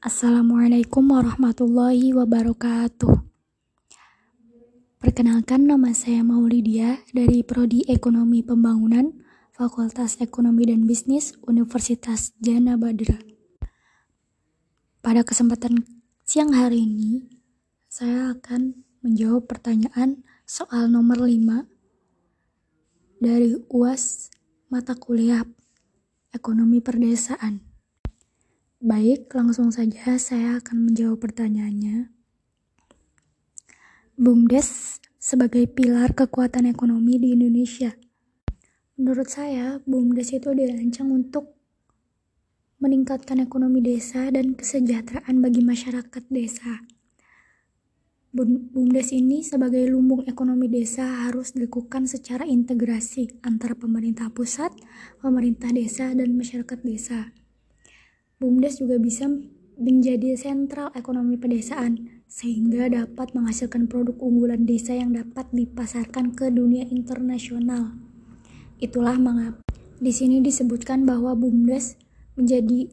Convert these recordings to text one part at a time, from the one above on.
Assalamualaikum warahmatullahi wabarakatuh. Perkenalkan nama saya Maulidia dari Prodi Ekonomi Pembangunan, Fakultas Ekonomi dan Bisnis, Universitas Jana Badra. Pada kesempatan siang hari ini, saya akan menjawab pertanyaan soal nomor 5 dari UAS mata kuliah Ekonomi Perdesaan. Baik, langsung saja saya akan menjawab pertanyaannya. BUMDes sebagai pilar kekuatan ekonomi di Indonesia. Menurut saya, BUMDes itu dirancang untuk meningkatkan ekonomi desa dan kesejahteraan bagi masyarakat desa. BUMDes ini sebagai lumbung ekonomi desa harus dilakukan secara integrasi antara pemerintah pusat, pemerintah desa, dan masyarakat desa. BUMDes juga bisa menjadi sentral ekonomi pedesaan sehingga dapat menghasilkan produk unggulan desa yang dapat dipasarkan ke dunia internasional. Itulah mengapa di sini disebutkan bahwa BUMDes menjadi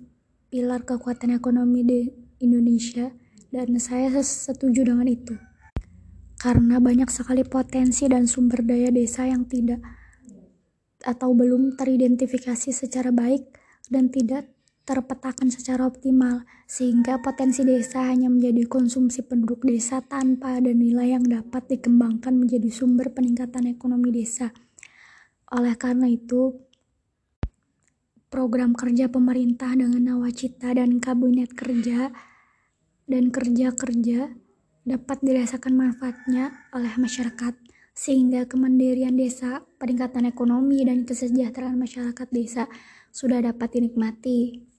pilar kekuatan ekonomi di Indonesia dan saya setuju dengan itu. Karena banyak sekali potensi dan sumber daya desa yang tidak atau belum teridentifikasi secara baik dan tidak terpetakan secara optimal, sehingga potensi desa hanya menjadi konsumsi penduduk desa tanpa ada nilai yang dapat dikembangkan menjadi sumber peningkatan ekonomi desa. Oleh karena itu, program kerja pemerintah dengan nawacita dan kabinet kerja dan kerja-kerja dapat dirasakan manfaatnya oleh masyarakat sehingga kemandirian desa, peningkatan ekonomi dan kesejahteraan masyarakat desa sudah dapat dinikmati.